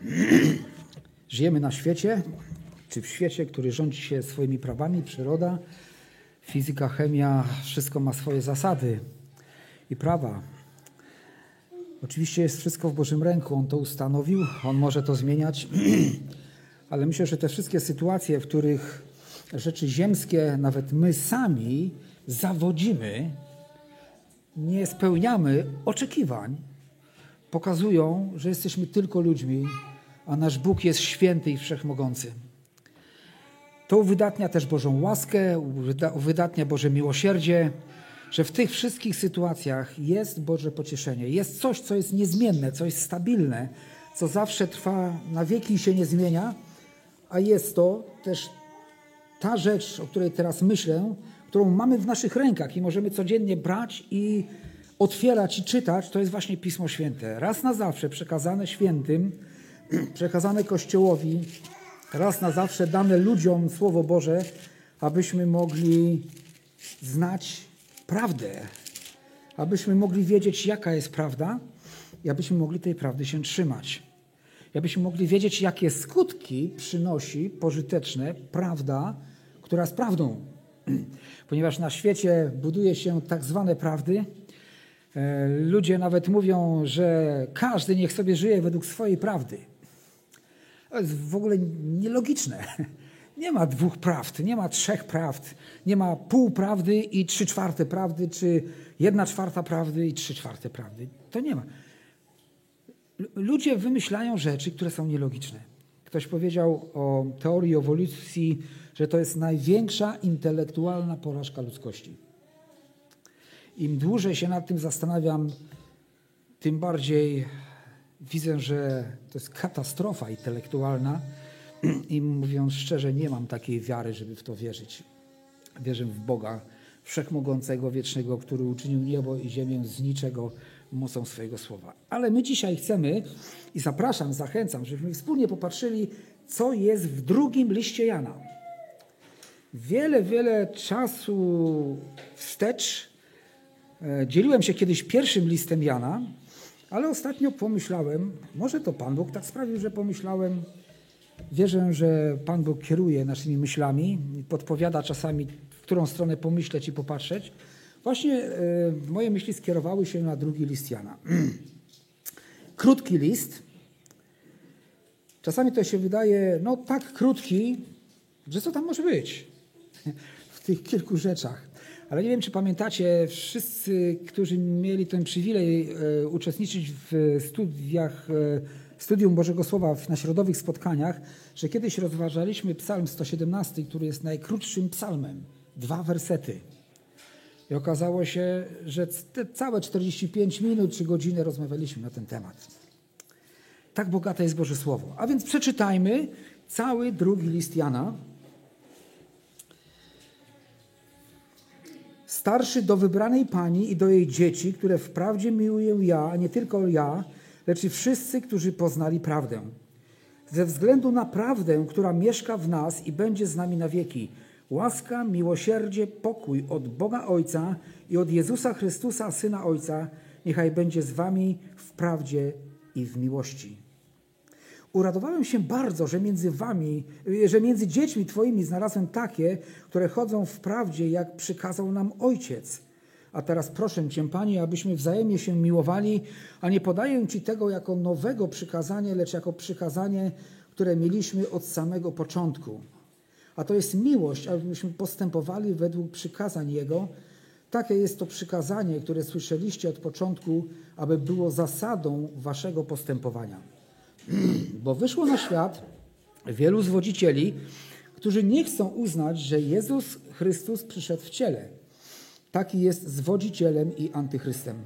Żyjemy na świecie, czy w świecie, który rządzi się swoimi prawami, przyroda, fizyka, chemia, wszystko ma swoje zasady i prawa. Oczywiście jest wszystko w Bożym ręku, On to ustanowił, On może to zmieniać, ale myślę, że te wszystkie sytuacje, w których rzeczy ziemskie, nawet my sami zawodzimy, nie spełniamy oczekiwań, pokazują, że jesteśmy tylko ludźmi, a nasz Bóg jest święty i wszechmogący. To uwydatnia też Bożą łaskę, uwydatnia Boże miłosierdzie, że w tych wszystkich sytuacjach jest Boże pocieszenie. Jest coś, co jest niezmienne, co jest stabilne, co zawsze trwa na wieki i się nie zmienia, a jest to też ta rzecz, o której teraz myślę, którą mamy w naszych rękach i możemy codziennie brać i otwierać i czytać, to jest właśnie Pismo Święte. Raz na zawsze przekazane świętym, przekazane Kościołowi, raz na zawsze dane ludziom Słowo Boże, abyśmy mogli znać prawdę, abyśmy mogli wiedzieć, jaka jest prawda i abyśmy mogli tej prawdy się trzymać. I abyśmy mogli wiedzieć, jakie skutki przynosi pożyteczne prawda, która jest prawdą. Ponieważ na świecie buduje się tak zwane prawdy, e, ludzie nawet mówią, że każdy niech sobie żyje według swojej prawdy. To jest w ogóle nielogiczne. Nie ma dwóch prawd, nie ma trzech prawd, nie ma pół prawdy i trzy czwarte prawdy, czy jedna czwarta prawdy i trzy czwarte prawdy. To nie ma. Ludzie wymyślają rzeczy, które są nielogiczne. Ktoś powiedział o teorii ewolucji, że to jest największa intelektualna porażka ludzkości. Im dłużej się nad tym zastanawiam, tym bardziej widzę, że to jest katastrofa intelektualna i mówiąc szczerze, nie mam takiej wiary, żeby w to wierzyć. Wierzę w Boga Wszechmogącego, Wiecznego, który uczynił niebo i ziemię z niczego mocą swojego słowa. Ale my dzisiaj chcemy i zapraszam, zachęcam, żebyśmy wspólnie popatrzyli, co jest w drugim liście Jana. Wiele, wiele czasu wstecz e, dzieliłem się kiedyś pierwszym listem Jana, ale ostatnio pomyślałem, może to Pan Bóg tak sprawił, że pomyślałem, wierzę, że Pan Bóg kieruje naszymi myślami i podpowiada czasami, w którą stronę pomyśleć i popatrzeć. Właśnie e, moje myśli skierowały się na drugi list Jana. Krótki list. Czasami to się wydaje, no tak krótki, że co tam może być w tych kilku rzeczach. Ale nie wiem, czy pamiętacie, wszyscy, którzy mieli ten przywilej e, uczestniczyć w studiach, e, studium Bożego Słowa na środowych spotkaniach, że kiedyś rozważaliśmy Psalm 117, który jest najkrótszym psalmem. Dwa wersety. I okazało się, że całe 45 minut czy godzinę rozmawialiśmy na ten temat. Tak bogate jest Boże Słowo. A więc przeczytajmy cały drugi list Jana. Starszy do wybranej pani i do jej dzieci, które wprawdzie miłuję ja, a nie tylko ja, lecz i wszyscy, którzy poznali prawdę. Ze względu na prawdę, która mieszka w nas i będzie z nami na wieki – Łaska, miłosierdzie, pokój od Boga Ojca i od Jezusa Chrystusa, Syna Ojca, niechaj będzie z wami w prawdzie i w miłości. Uradowałem się bardzo, że między wami, że między dziećmi twoimi znalazłem takie, które chodzą w prawdzie, jak przykazał nam Ojciec. A teraz proszę Cię, Panie, abyśmy wzajemnie się miłowali, a nie podaję Ci tego jako nowego przykazanie, lecz jako przykazanie, które mieliśmy od samego początku a to jest miłość, abyśmy postępowali według przykazań Jego. Takie jest to przykazanie, które słyszeliście od początku, aby było zasadą waszego postępowania. Bo wyszło na świat wielu zwodzicieli, którzy nie chcą uznać, że Jezus Chrystus przyszedł w ciele. Taki jest zwodzicielem i antychrystem.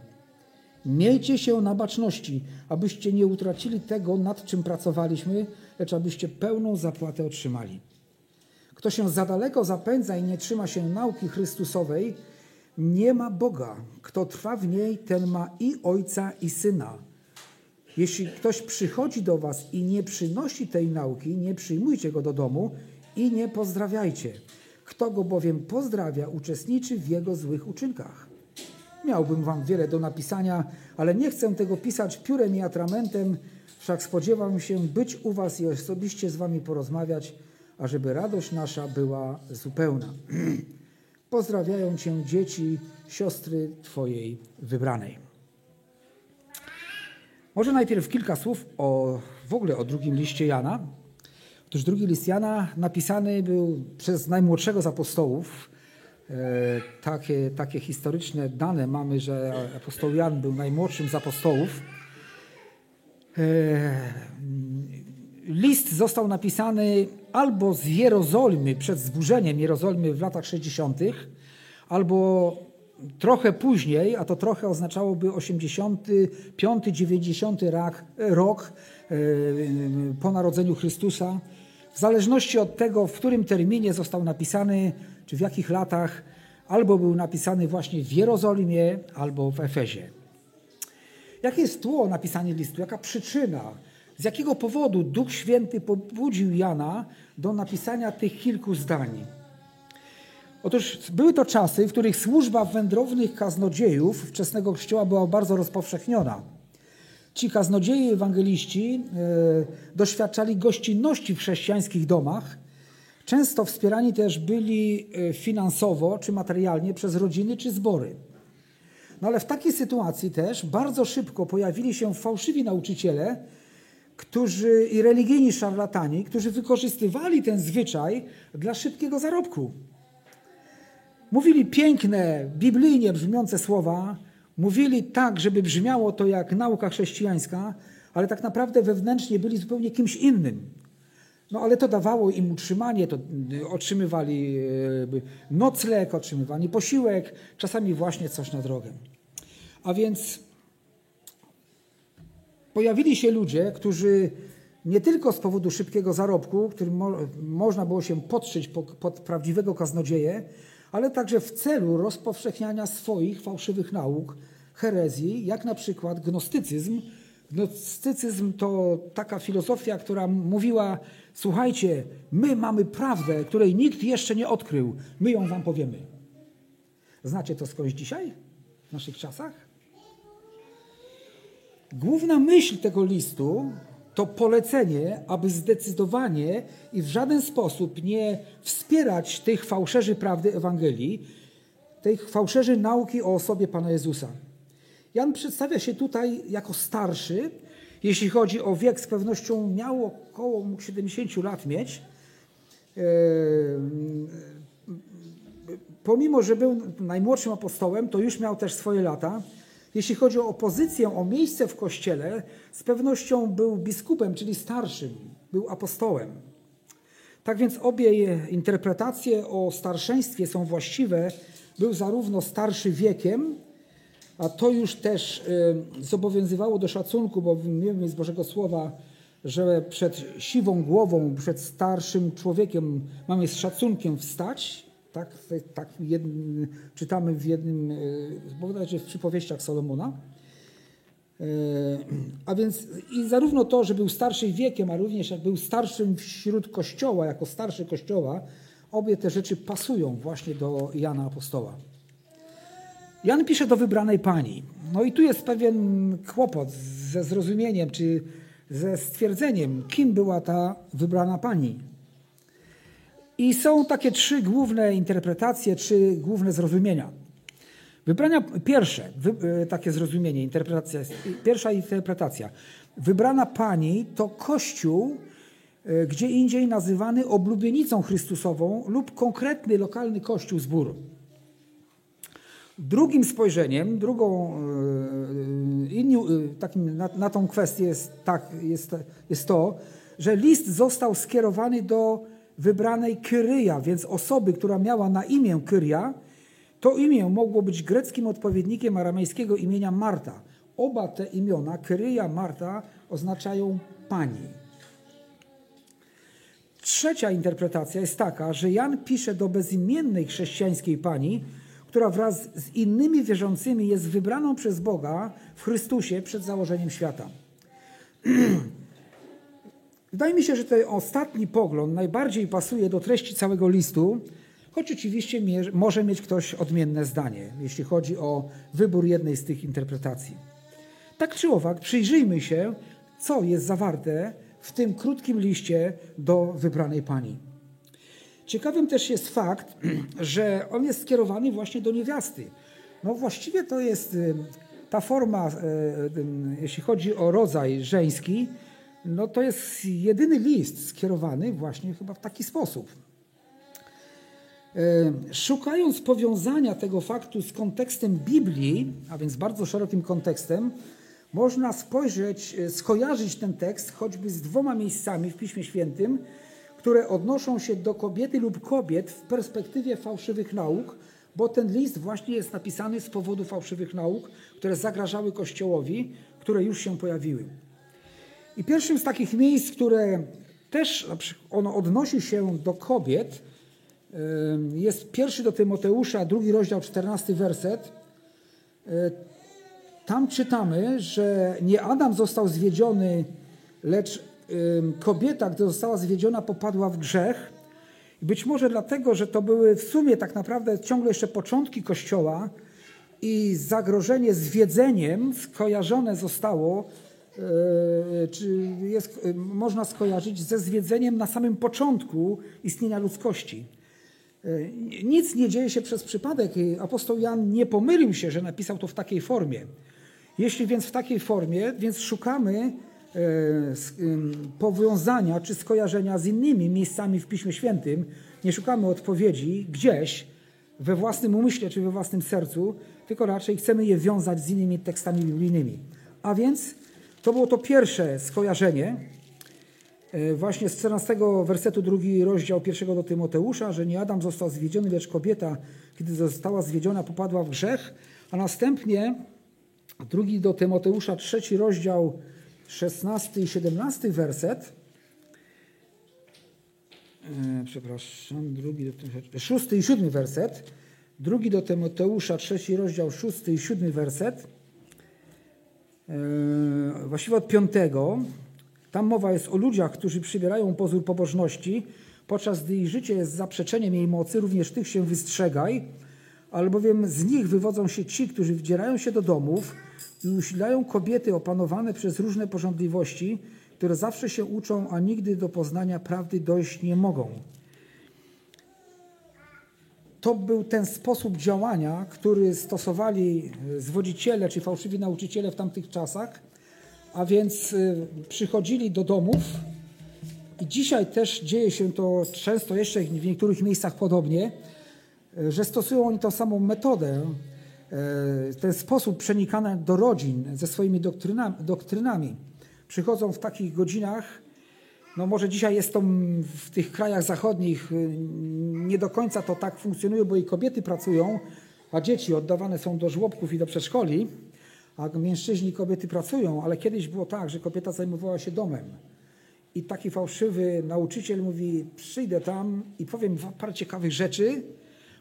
Miejcie się na baczności, abyście nie utracili tego, nad czym pracowaliśmy, lecz abyście pełną zapłatę otrzymali. Kto się za daleko zapędza i nie trzyma się nauki Chrystusowej, nie ma Boga. Kto trwa w niej, ten ma i Ojca, i Syna. Jeśli ktoś przychodzi do was i nie przynosi tej nauki, nie przyjmujcie go do domu i nie pozdrawiajcie. Kto go bowiem pozdrawia, uczestniczy w jego złych uczynkach. Miałbym wam wiele do napisania, ale nie chcę tego pisać piórem i atramentem. wszak spodziewam się być u was i osobiście z wami porozmawiać, ażeby radość nasza była zupełna. Pozdrawiają cię dzieci, siostry twojej wybranej. Może najpierw kilka słów o, w ogóle o drugim liście Jana. Otóż drugi list Jana napisany był przez najmłodszego z apostołów. E, takie, takie historyczne dane mamy, że apostoł Jan był najmłodszym z apostołów. E, list został napisany albo z Jerozolimy przed zburzeniem Jerozolimy w latach 60., albo trochę później, a to trochę oznaczałoby 85-90 rok e, po narodzeniu Chrystusa. W zależności od tego, w którym terminie został napisany, czy w jakich latach, albo był napisany właśnie w Jerozolimie, albo w Efezie. Jakie jest tło napisania listu? Jaka przyczyna? Z jakiego powodu Duch Święty pobudził Jana do napisania tych kilku zdań? Otóż były to czasy, w których służba wędrownych kaznodziejów wczesnego kościoła była bardzo rozpowszechniona. Ci kaznodzieje ewangeliści e, doświadczali gościnności w chrześcijańskich domach. Często wspierani też byli e, finansowo czy materialnie przez rodziny czy zbory. No ale w takiej sytuacji też bardzo szybko pojawili się fałszywi nauczyciele którzy, i religijni szarlatani, którzy wykorzystywali ten zwyczaj dla szybkiego zarobku. Mówili piękne, biblijnie brzmiące słowa, mówili tak, żeby brzmiało to jak nauka chrześcijańska, ale tak naprawdę wewnętrznie byli zupełnie kimś innym. No ale to dawało im utrzymanie, to y, otrzymywali nocleg, otrzymywali posiłek, czasami właśnie coś na drogę. A więc pojawili się ludzie, którzy nie tylko z powodu szybkiego zarobku, którym mo można było się podszyć pod, pod prawdziwego kaznodzieję, ale także w celu rozpowszechniania swoich fałszywych nauk, herezji, jak na przykład gnostycyzm. Gnostycyzm to taka filozofia, która mówiła: Słuchajcie, my mamy prawdę, której nikt jeszcze nie odkrył, my ją wam powiemy. Znacie to skądś dzisiaj, w naszych czasach? Główna myśl tego listu to polecenie, aby zdecydowanie i w żaden sposób nie wspierać tych fałszerzy prawdy Ewangelii, tych fałszerzy nauki o osobie Pana Jezusa. Jan przedstawia się tutaj jako starszy. Jeśli chodzi o wiek, z pewnością miał około 70 lat mieć. E, pomimo, że był najmłodszym apostołem, to już miał też swoje lata. Jeśli chodzi o pozycję, o miejsce w kościele, z pewnością był biskupem, czyli starszym, był apostołem. Tak więc obie interpretacje o starszeństwie są właściwe. Był zarówno starszy wiekiem, a to już też y, zobowiązywało do szacunku, bo wiemy z Bożego Słowa, że przed siwą głową, przed starszym człowiekiem mamy z szacunkiem wstać. Tak, tak jednym, czytamy w jednym, bodajże w przypowieściach Salomona. E, a więc i zarówno to, że był starszy wiekiem, a również jak był starszym wśród Kościoła, jako starszy Kościoła, obie te rzeczy pasują właśnie do Jana Apostoła. Jan pisze do wybranej pani. No i tu jest pewien kłopot ze zrozumieniem, czy ze stwierdzeniem, kim była ta wybrana pani. I są takie trzy główne interpretacje, trzy główne zrozumienia. Wybrania, pierwsze, wy, e, takie zrozumienie, interpretacja, pierwsza interpretacja. Wybrana pani to Kościół, e, gdzie indziej nazywany oblubienicą Chrystusową lub konkretny lokalny Kościół zbór. Drugim spojrzeniem, drugą, e, inni, takim na, na tą kwestię jest, tak, jest, jest to, że list został skierowany do wybranej Kyryja, więc osoby, która miała na imię Kyria, to imię mogło być greckim odpowiednikiem aramejskiego imienia Marta. Oba te imiona, Kyryja, Marta, oznaczają pani. Trzecia interpretacja jest taka, że Jan pisze do bezimiennej chrześcijańskiej pani, która wraz z innymi wierzącymi jest wybraną przez Boga w Chrystusie przed założeniem świata. Wydaje mi się, że ten ostatni pogląd najbardziej pasuje do treści całego listu, choć oczywiście może mieć ktoś odmienne zdanie, jeśli chodzi o wybór jednej z tych interpretacji. Tak czy owak, przyjrzyjmy się, co jest zawarte w tym krótkim liście do wybranej pani. Ciekawym też jest fakt, że on jest skierowany właśnie do niewiasty. No właściwie to jest y, ta forma, y, y, jeśli chodzi o rodzaj żeński, no to jest jedyny list skierowany właśnie chyba w taki sposób. Szukając powiązania tego faktu z kontekstem Biblii, a więc bardzo szerokim kontekstem, można spojrzeć, skojarzyć ten tekst choćby z dwoma miejscami w Piśmie Świętym, które odnoszą się do kobiety lub kobiet w perspektywie fałszywych nauk, bo ten list właśnie jest napisany z powodu fałszywych nauk, które zagrażały Kościołowi, które już się pojawiły. I pierwszym z takich miejsc, które też ono odnosi się do kobiet, jest pierwszy do Tymoteusza, drugi rozdział, czternasty werset. E, tam czytamy, że nie Adam został zwiedziony, lecz kobieta, gdy została zwiedziona, popadła w grzech. Być może dlatego, że to były w sumie tak naprawdę ciągle jeszcze początki Kościoła i zagrożenie zwiedzeniem skojarzone zostało, czy jest, e, można skojarzyć ze zwiedzeniem na samym początku istnienia ludzkości. E, nic nie dzieje się przez przypadek. Apostoł Jan nie pomylił się, że napisał to w takiej formie. Jeśli więc w takiej formie, więc szukamy E, powiązania czy skojarzenia z innymi miejscami w Piśmie Świętym. Nie szukamy odpowiedzi gdzieś we własnym umyśle czy we własnym sercu, tylko raczej chcemy je wiązać z innymi tekstami biblijnymi. A więc to było to pierwsze skojarzenie, e, właśnie z 14 wersetu drugi rozdział pierwszego do Tymoteusza, że nie Adam został zwiedziony, lecz kobieta, kiedy została zwiedziona, popadła w grzech, a następnie drugi do Tymoteusza, trzeci rozdział, 16 i 17 werset. E, przepraszam, drugi do, szósty i siódmy werset. Drugi do Tymoteusza, trzeci rozdział, szósty i siódmy werset. E, właściwie od piątego. Tam mowa jest o ludziach, którzy przybierają pozór pobożności, podczas gdy ich życie jest zaprzeczeniem jej mocy, również tych się wystrzegaj, albowiem z nich wywodzą się ci, którzy wdzierają się do domów, i usilają kobiety opanowane przez różne porządliwości, które zawsze się uczą, a nigdy do poznania prawdy dojść nie mogą. To był ten sposób działania, który stosowali zwodziciele czy fałszywi nauczyciele w tamtych czasach, a więc y, przychodzili do domów i dzisiaj też dzieje się to często jeszcze w niektórych miejscach podobnie, że stosują oni tą samą metodę, E, ten sposób przenikania do rodzin ze swoimi doktrynami. Przychodzą w takich godzinach, no może dzisiaj jest to w tych krajach zachodnich y, nie do końca to tak funkcjonuje, bo i kobiety pracują, a dzieci oddawane są do żłobków i do przedszkoli, a mężczyźni i kobiety pracują, ale kiedyś było tak, że kobieta zajmowała się domem. I taki fałszywy nauczyciel mówi: Przyjdę tam i powiem parę ciekawych rzeczy,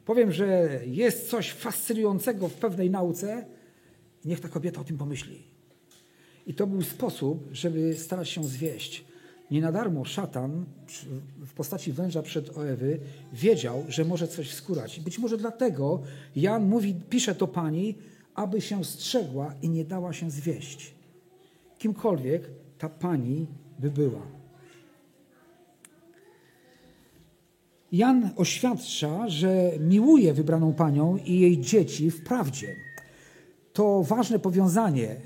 Powiem, że jest coś fascynującego w pewnej nauce, niech ta kobieta o tym pomyśli. I to był sposób, żeby starać się zwieść. Nie na darmo szatan w postaci węża przed Oewy wiedział, że może coś wskórać. Być może dlatego Jan mówi, pisze to pani, aby się strzegła i nie dała się zwieść. Kimkolwiek ta pani by była. Jan oświadcza, że miłuje wybraną panią i jej dzieci w prawdzie. To ważne powiązanie e,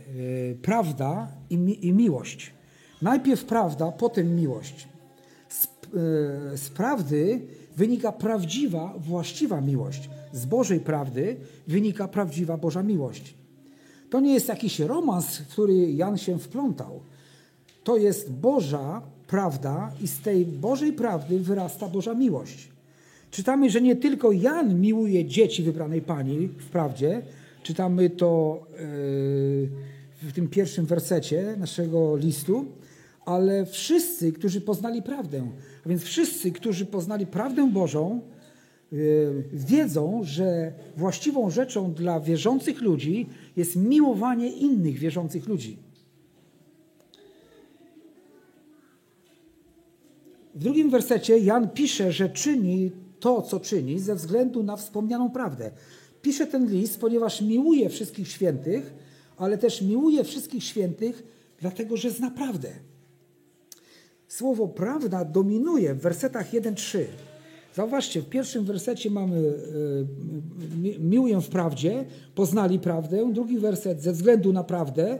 prawda i, mi i miłość. Najpierw prawda, potem miłość. Z, e, z prawdy wynika prawdziwa, właściwa miłość. Z Bożej prawdy wynika prawdziwa Boża miłość. To nie jest jakiś romans, w który Jan się wplątał. To jest Boża prawda i z tej Bożej prawdy wyrasta Boża miłość. Czytamy, że nie tylko Jan miłuje dzieci wybranej Pani w prawdzie, czytamy to e, w tym pierwszym wersecie naszego listu, ale wszyscy, którzy poznali prawdę, a więc wszyscy, którzy poznali prawdę Bożą, e, wiedzą, że właściwą rzeczą dla wierzących ludzi jest miłowanie innych wierzących ludzi. W drugim wersecie Jan pisze, że czyni to, co czyni, ze względu na wspomnianą prawdę. Pisze ten list, ponieważ miłuje wszystkich świętych, ale też miłuje wszystkich świętych dlatego że zna prawdę. Słowo prawda dominuje w wersetach 1-3. Zauważcie, w pierwszym wersecie mamy e, miłuję w prawdzie, poznali prawdę. Drugi werset ze względu na prawdę.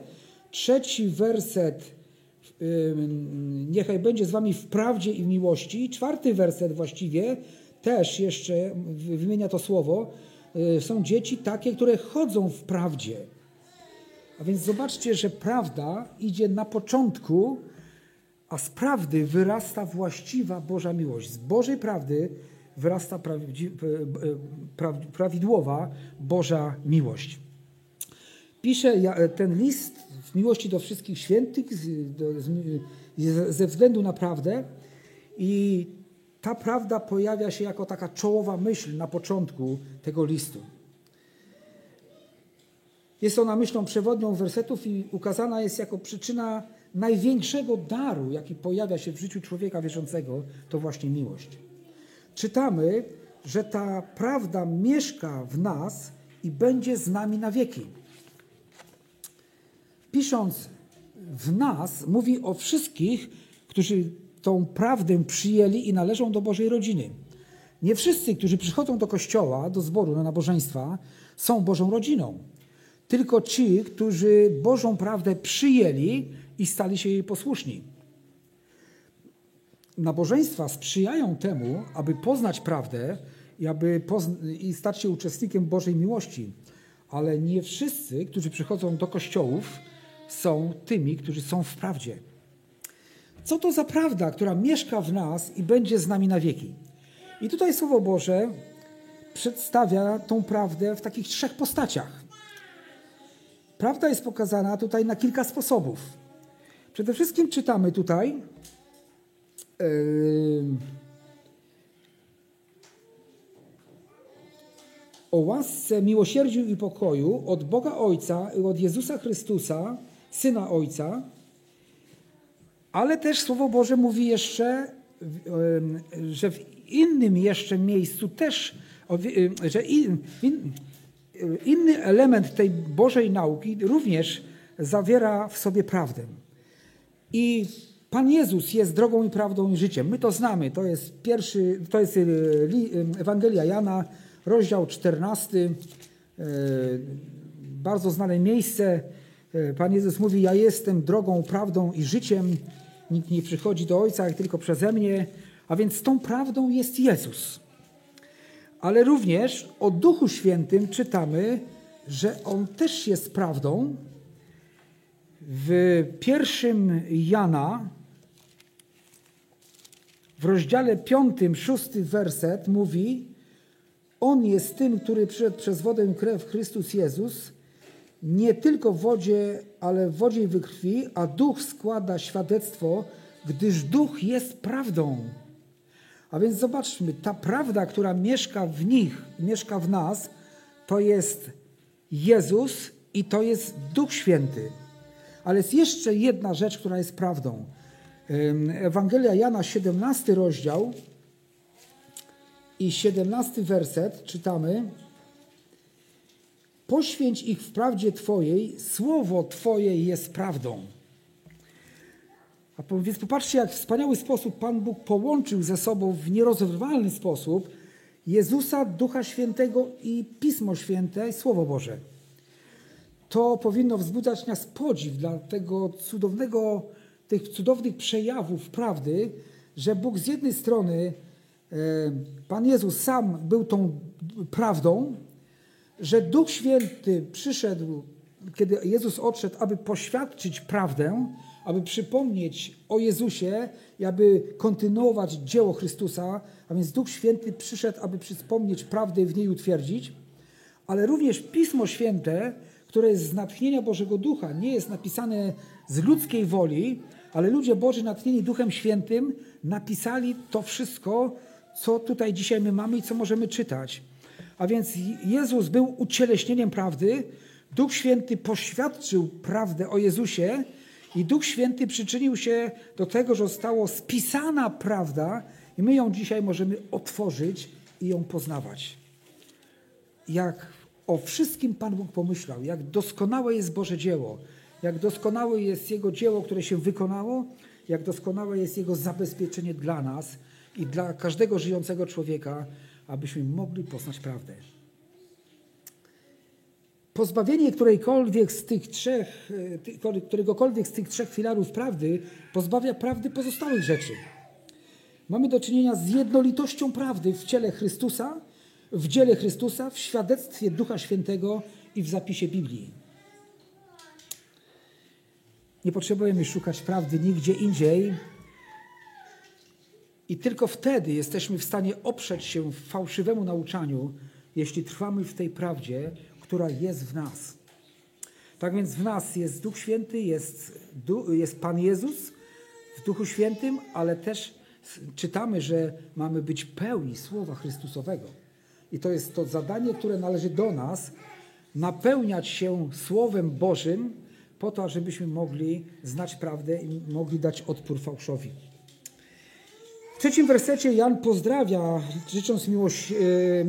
Trzeci werset niechaj będzie z wami w prawdzie i w miłości. Czwarty werset właściwie też jeszcze wymienia to słowo. E, są dzieci takie, które chodzą w prawdzie. A więc zobaczcie, że prawda idzie na początku a z prawdy wyrasta właściwa Boża miłość. Z Bożej prawdy wyrasta e, e, prawidłowa Boża miłość. Piszę e, ten list w miłości do wszystkich świętych ze względu na prawdę i ta prawda pojawia się jako taka czołowa myśl na początku tego listu. Jest ona myślą przewodnią wersetów i ukazana jest jako przyczyna największego daru, jaki pojawia się w życiu człowieka wierzącego, to właśnie miłość. Czytamy, że ta prawda mieszka w nas i będzie z nami na wieki. Pisząc w nas, mówi o wszystkich, którzy tą prawdę przyjęli i należą do Bożej rodziny. Nie wszyscy, którzy przychodzą do kościoła, do zboru, na nabożeństwa, są Bożą rodziną. Tylko ci, którzy Bożą prawdę przyjęli i stali się jej posłuszni. Nabożeństwa sprzyjają temu, aby poznać prawdę i, aby i stać się uczestnikiem Bożej miłości. Ale nie wszyscy, którzy przychodzą do kościołów, są tymi, którzy są w prawdzie. Co to za prawda, która mieszka w nas i będzie z nami na wieki? I tutaj Słowo Boże przedstawia tą prawdę w takich trzech postaciach. Prawda jest pokazana tutaj na kilka sposobów. Przede wszystkim czytamy tutaj yy, o łasce, miłosierdziu i pokoju od Boga Ojca i od Jezusa Chrystusa, Syna Ojca, ale też Słowo Boże mówi jeszcze, yy, że w innym jeszcze miejscu też, yy, że in, in, inny element tej Bożej nauki również zawiera w sobie prawdę. I Pan Jezus jest drogą i prawdą i życiem. My to znamy. To jest pierwszy, to jest y, y, Ewangelia Jana, rozdział 14. Y, bardzo znane miejsce. Pan Jezus mówi: Ja jestem drogą, prawdą i życiem. Nikt nie przychodzi do Ojca, jak tylko przeze mnie. A więc tą prawdą jest Jezus. Ale również o Duchu Świętym czytamy, że On też jest prawdą, w pierwszym Jana, w rozdziale piątym, szósty werset mówi, On jest tym, który przyszedł przez wodę i krew Chrystus Jezus, nie tylko w wodzie, ale w wodzie i we krwi, a Duch składa świadectwo, gdyż Duch jest prawdą. A więc zobaczmy, ta prawda, która mieszka w nich, mieszka w nas, to jest Jezus i to jest Duch Święty. Ale jest jeszcze jedna rzecz, która jest prawdą. Ewangelia Jana, 17 rozdział i 17 werset czytamy. Poświęć ich w prawdzie Twojej, słowo Twoje jest prawdą. A więc popatrzcie, jak w wspaniały sposób Pan Bóg połączył ze sobą w nierozerwalny sposób Jezusa, Ducha Świętego i Pismo Święte, Słowo Boże to powinno wzbudzać nas podziw dla tego cudownego, tych cudownych przejawów prawdy, że Bóg z jednej strony, e, Pan Jezus sam był tą prawdą, że Duch Święty przyszedł, kiedy Jezus odszedł, aby poświadczyć prawdę, aby przypomnieć o Jezusie i aby kontynuować dzieło Chrystusa, a więc Duch Święty przyszedł, aby przypomnieć prawdę i w niej utwierdzić, ale również Pismo Święte które jest z natchnienia Bożego Ducha, nie jest napisane z ludzkiej woli, ale ludzie Boży natchnieni Duchem Świętym napisali to wszystko, co tutaj dzisiaj my mamy i co możemy czytać. A więc Jezus był ucieleśnieniem prawdy, Duch Święty poświadczył prawdę o Jezusie i Duch Święty przyczynił się do tego, że została spisana prawda i my ją dzisiaj możemy otworzyć i ją poznawać. Jak o wszystkim Pan Bóg pomyślał, jak doskonałe jest Boże dzieło, jak doskonałe jest Jego dzieło, które się wykonało, jak doskonałe jest Jego zabezpieczenie dla nas i dla każdego żyjącego człowieka, abyśmy mogli poznać prawdę. Pozbawienie którejkolwiek z tych trzech, e, któregokolwiek z tych trzech filarów prawdy pozbawia prawdy pozostałych rzeczy. Mamy do czynienia z jednolitością prawdy w ciele Chrystusa, w dziele Chrystusa, w świadectwie Ducha Świętego i w zapisie Biblii. Nie potrzebujemy szukać prawdy nigdzie indziej. I tylko wtedy jesteśmy w stanie oprzeć się fałszywemu nauczaniu, jeśli trwamy w tej prawdzie, która jest w nas. Tak więc w nas jest Duch Święty, jest, jest Pan Jezus w Duchu Świętym, ale też czytamy, że mamy być pełni Słowa Chrystusowego. I to jest to zadanie, które należy do nas, napełniać się Słowem Bożym, po to, żebyśmy mogli znać prawdę i mogli dać odpór fałszowi. W trzecim wersecie Jan pozdrawia, życząc miłość,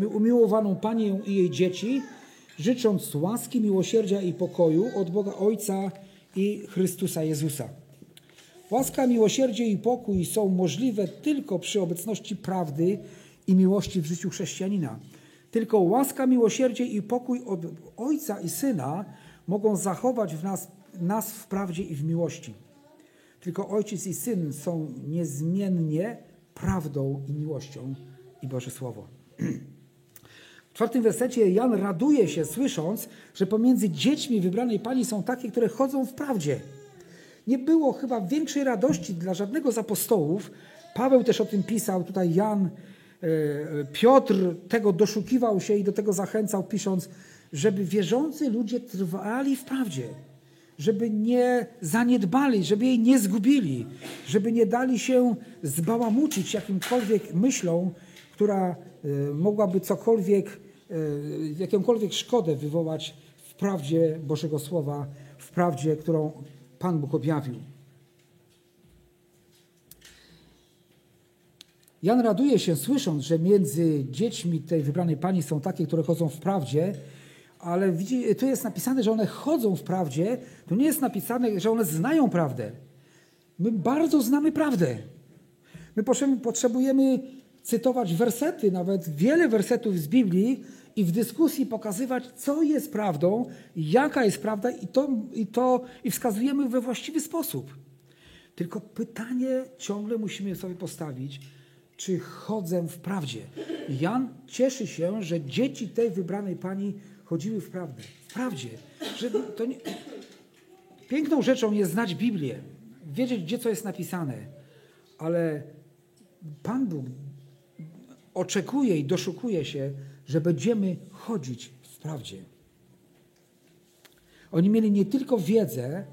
e, umiłowaną Panię i jej dzieci, życząc łaski, miłosierdzia i pokoju od Boga Ojca i Chrystusa Jezusa. Łaska, miłosierdzie i pokój są możliwe tylko przy obecności prawdy i miłości w życiu chrześcijanina. Tylko łaska, miłosierdzie i pokój od Ojca i Syna mogą zachować w nas, nas w prawdzie i w miłości. Tylko Ojciec i Syn są niezmiennie prawdą i miłością i Boże Słowo. W czwartym wersecie Jan raduje się, słysząc, że pomiędzy dziećmi wybranej Pani są takie, które chodzą w prawdzie. Nie było chyba większej radości dla żadnego z apostołów. Paweł też o tym pisał, tutaj Jan, Piotr tego doszukiwał się i do tego zachęcał, pisząc, żeby wierzący ludzie trwali w prawdzie, żeby nie zaniedbali, żeby jej nie zgubili, żeby nie dali się zbałamucić jakimkolwiek myślą, która e, mogłaby cokolwiek, e, jakąkolwiek szkodę wywołać w prawdzie Bożego Słowa, w prawdzie, którą Pan Bóg objawił. Jan raduje się, słysząc, że między dziećmi tej wybranej pani są takie, które chodzą w prawdzie, ale widzi, tu jest napisane, że one chodzą w prawdzie, tu nie jest napisane, że one znają prawdę. My bardzo znamy prawdę. My potrzebujemy cytować wersety, nawet wiele wersetów z Biblii i w dyskusji pokazywać, co jest prawdą, jaka jest prawda i to, i to i wskazujemy we właściwy sposób. Tylko pytanie ciągle musimy sobie postawić, czy chodzę w prawdzie. Jan cieszy się, że dzieci tej wybranej pani chodziły w prawdę. W prawdzie. Że to nie... Piękną rzeczą jest znać Biblię, wiedzieć, gdzie co jest napisane, ale Pan Bóg oczekuje i doszukuje się, że będziemy chodzić w prawdzie. Oni mieli nie tylko wiedzę,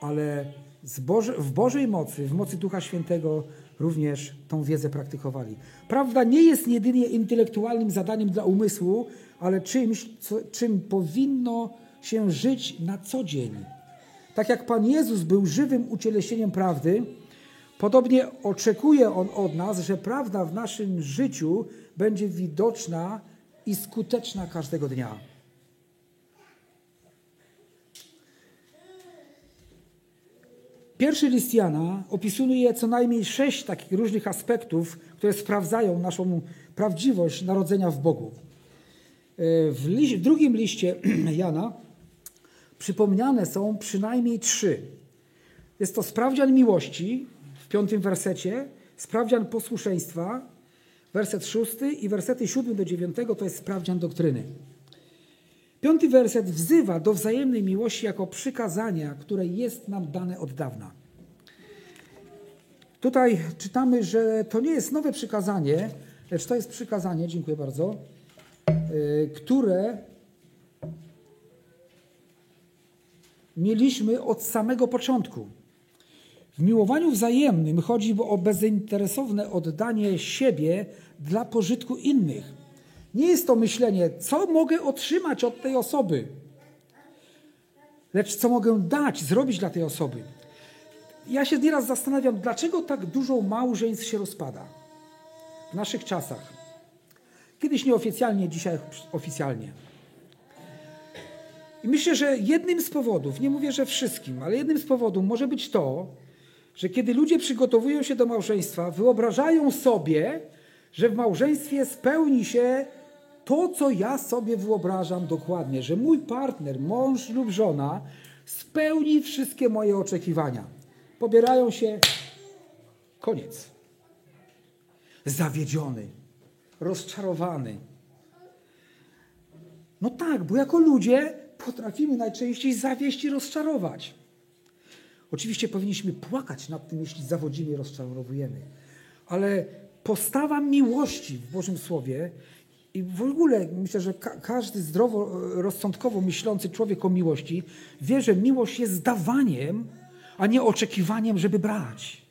ale Boże, w Bożej mocy, w mocy Ducha Świętego również tą wiedzę praktykowali. Prawda nie jest jedynie intelektualnym zadaniem dla umysłu, ale czymś, co, czym powinno się żyć na co dzień. Tak jak Pan Jezus był żywym ucieleśnieniem prawdy, podobnie oczekuje On od nas, że prawda w naszym życiu będzie widoczna i skuteczna każdego dnia. Pierwszy list Jana opisuje co najmniej sześć takich różnych aspektów, które sprawdzają naszą prawdziwość narodzenia w Bogu. W, w drugim liście Jana przypomniane są przynajmniej trzy. Jest to sprawdzian miłości w piątym wersecie, sprawdzian posłuszeństwa, werset szósty i wersety siódmy do dziewiątego to jest sprawdzian doktryny. Piąty werset wzywa do wzajemnej miłości jako przykazania, które jest nam dane od dawna. Tutaj czytamy, że to nie jest nowe przykazanie, lecz to jest przykazanie, dziękuję bardzo, y, które mieliśmy od samego początku. W miłowaniu wzajemnym chodzi o bezinteresowne oddanie siebie dla pożytku innych. Nie jest to myślenie, co mogę otrzymać od tej osoby, lecz co mogę dać, zrobić dla tej osoby. Ja się nieraz zastanawiam, dlaczego tak dużo małżeństw się rozpada w naszych czasach. Kiedyś nieoficjalnie, dzisiaj oficjalnie. I myślę, że jednym z powodów, nie mówię, że wszystkim, ale jednym z powodów może być to, że kiedy ludzie przygotowują się do małżeństwa, wyobrażają sobie, że w małżeństwie spełni się to, co ja sobie wyobrażam dokładnie, że mój partner, mąż lub żona spełni wszystkie moje oczekiwania. Pobierają się, koniec. Zawiedziony, rozczarowany. No tak, bo jako ludzie potrafimy najczęściej zawieść i rozczarować. Oczywiście powinniśmy płakać nad tym, jeśli zawodzimy i rozczarowujemy. Ale postawa miłości w Bożym Słowie i w ogóle myślę, że ka każdy zdrowo, rozsądkowo myślący człowiek o miłości wie, że miłość jest dawaniem, a nie oczekiwaniem, żeby brać.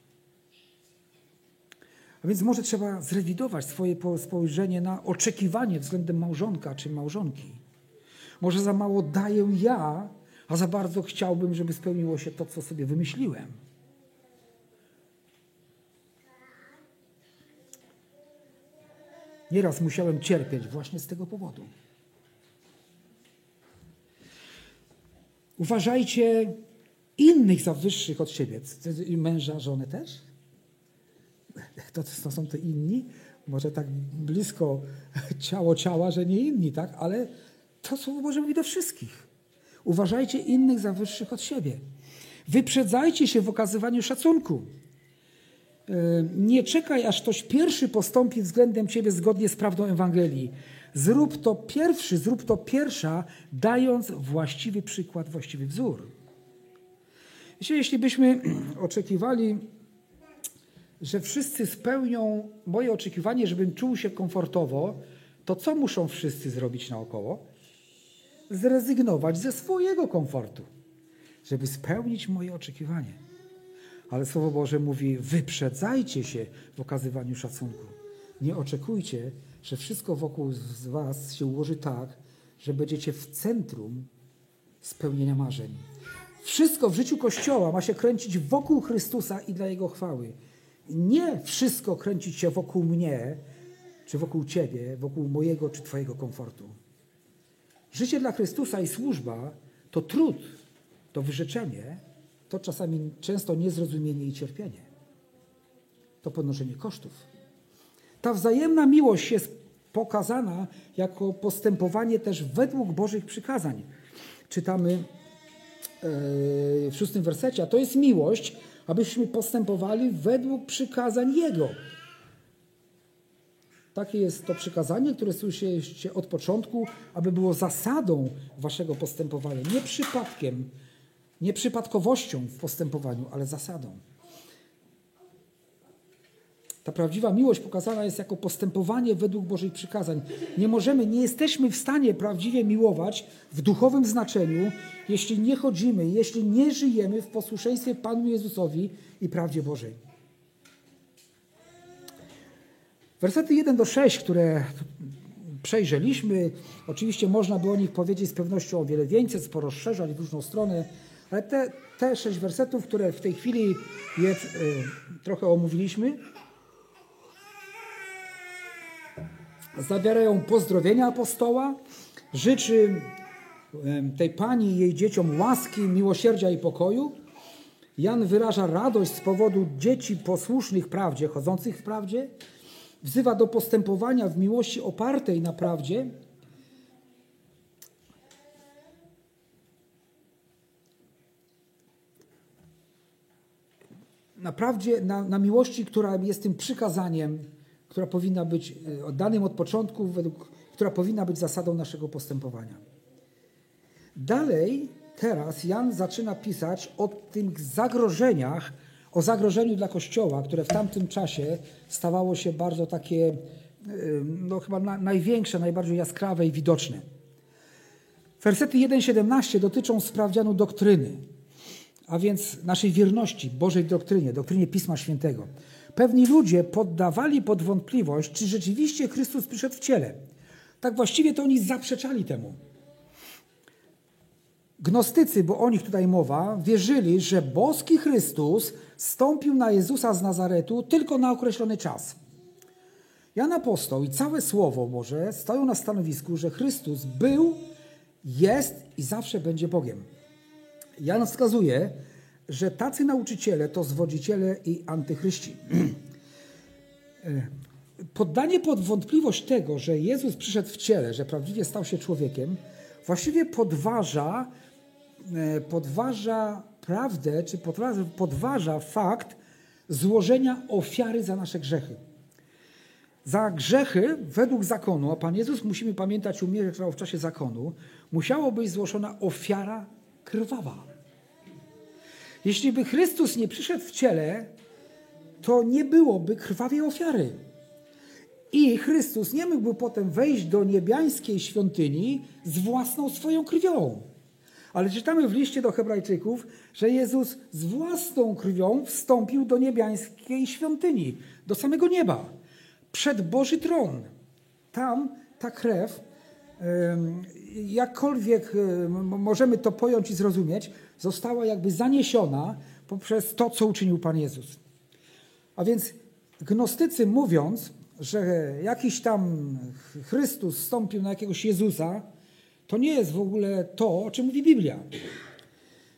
A więc może trzeba zrewidować swoje spojrzenie na oczekiwanie względem małżonka czy małżonki. Może za mało daję ja, a za bardzo chciałbym, żeby spełniło się to, co sobie wymyśliłem. Nieraz musiałem cierpieć właśnie z tego powodu. Uważajcie innych za wyższych od siebie. Męża, żonę też? To, to są te inni? Może tak blisko ciało ciała, że nie inni, tak? Ale to słowo Boże mówi do wszystkich. Uważajcie innych za wyższych od siebie. Wyprzedzajcie się w okazywaniu szacunku. E, nie czekaj, aż ktoś pierwszy postąpi względem ciebie zgodnie z prawdą Ewangelii. Zrób to pierwszy, zrób to pierwsza, dając właściwy przykład, właściwy wzór. Jeśli byśmy oczekiwali, że wszyscy spełnią moje oczekiwanie, żebym czuł się komfortowo, to co muszą wszyscy zrobić naokoło? Zrezygnować ze swojego komfortu, żeby spełnić moje oczekiwanie. Ale Słowo Boże mówi: wyprzedzajcie się w okazywaniu szacunku. Nie oczekujcie, że wszystko wokół z Was się ułoży tak, że będziecie w centrum spełnienia marzeń. Wszystko w życiu Kościoła ma się kręcić wokół Chrystusa i dla Jego chwały. Nie wszystko kręcić się wokół mnie, czy wokół Ciebie, wokół mojego czy Twojego komfortu. Życie dla Chrystusa i służba to trud, to wyrzeczenie, to czasami często niezrozumienie i cierpienie. To ponoszenie kosztów. Ta wzajemna miłość jest pokazana jako postępowanie też według Bożych przykazań. Czytamy e, w szóstym wersecie, a to jest miłość, abyśmy postępowali według przykazań Jego. Takie jest to przykazanie, które słyszeliście od początku, aby było zasadą waszego postępowania, nie przypadkiem, nie przypadkowością w postępowaniu, ale zasadą. Ta prawdziwa miłość pokazana jest jako postępowanie według Bożych przykazań. Nie możemy, nie jesteśmy w stanie prawdziwie miłować w duchowym znaczeniu, jeśli nie chodzimy, jeśli nie żyjemy w posłuszeństwie Panu Jezusowi i prawdzie Bożej. Wersety 1 do 6, które przejrzeliśmy, oczywiście można by o nich powiedzieć z pewnością o wiele więcej, sporo szerzej w różną stronę, ale te, te sześć wersetów, które w tej chwili je y, trochę omówiliśmy, zawierają pozdrowienia apostoła, życzy tej pani i jej dzieciom łaski, miłosierdzia i pokoju. Jan wyraża radość z powodu dzieci posłusznych prawdzie, chodzących w prawdzie. Wzywa do postępowania w miłości opartej na prawdzie. Naprawdę na, na miłości, która jest tym przykazaniem, która powinna być e, oddanym od początku, według, która powinna być zasadą naszego postępowania. Dalej, teraz Jan zaczyna pisać o tych zagrożeniach, o zagrożeniu dla Kościoła, które w tamtym czasie stawało się bardzo takie, e, no chyba na, największe, najbardziej jaskrawe i widoczne. Wersety 1-17 dotyczą sprawdzianu doktryny, a więc naszej wierności Bożej doktrynie, doktrynie Pisma Świętego. Pewni ludzie poddawali pod wątpliwość, czy rzeczywiście Chrystus przyszedł w ciele. Tak właściwie to oni zaprzeczali temu. Gnostycy, bo o nich tutaj mowa, wierzyli, że boski Chrystus stąpił na Jezusa z Nazaretu tylko na określony czas. Jan Apostoł i całe Słowo Boże stoją na stanowisku, że Chrystus był jest i zawsze będzie Bogiem. Jan wskazuje, że tacy nauczyciele to zwodziciele i antychryści. Poddanie pod wątpliwość tego, że Jezus przyszedł w ciele, że prawdziwie stał się człowiekiem, właściwie podważa, e, podważa prawdę, czy podważa, fakt złożenia ofiary za nasze grzechy. Za grzechy według zakonu, a Pan Jezus, musimy pamiętać, umierał w czasie zakonu, musiało być złożona ofiara krwawa. Jeśli by Chrystus nie przyszedł w ciele, to nie byłoby krwawej ofiary. I Chrystus nie mógłby potem wejść do niebiańskiej świątyni z własną swoją krwią. Ale czytamy w liście do Hebrajczyków, że Jezus z własną krwią wstąpił do niebiańskiej świątyni, do samego nieba, przed Boży tron. Tam ta krew, jakkolwiek możemy to pojąć i zrozumieć, została jakby zaniesiona poprzez to, co uczynił Pan Jezus. A więc gnostycy mówiąc, że jakiś tam Chrystus stąpił na jakiegoś Jezusa, to nie jest w ogóle to, o czym mówi Biblia.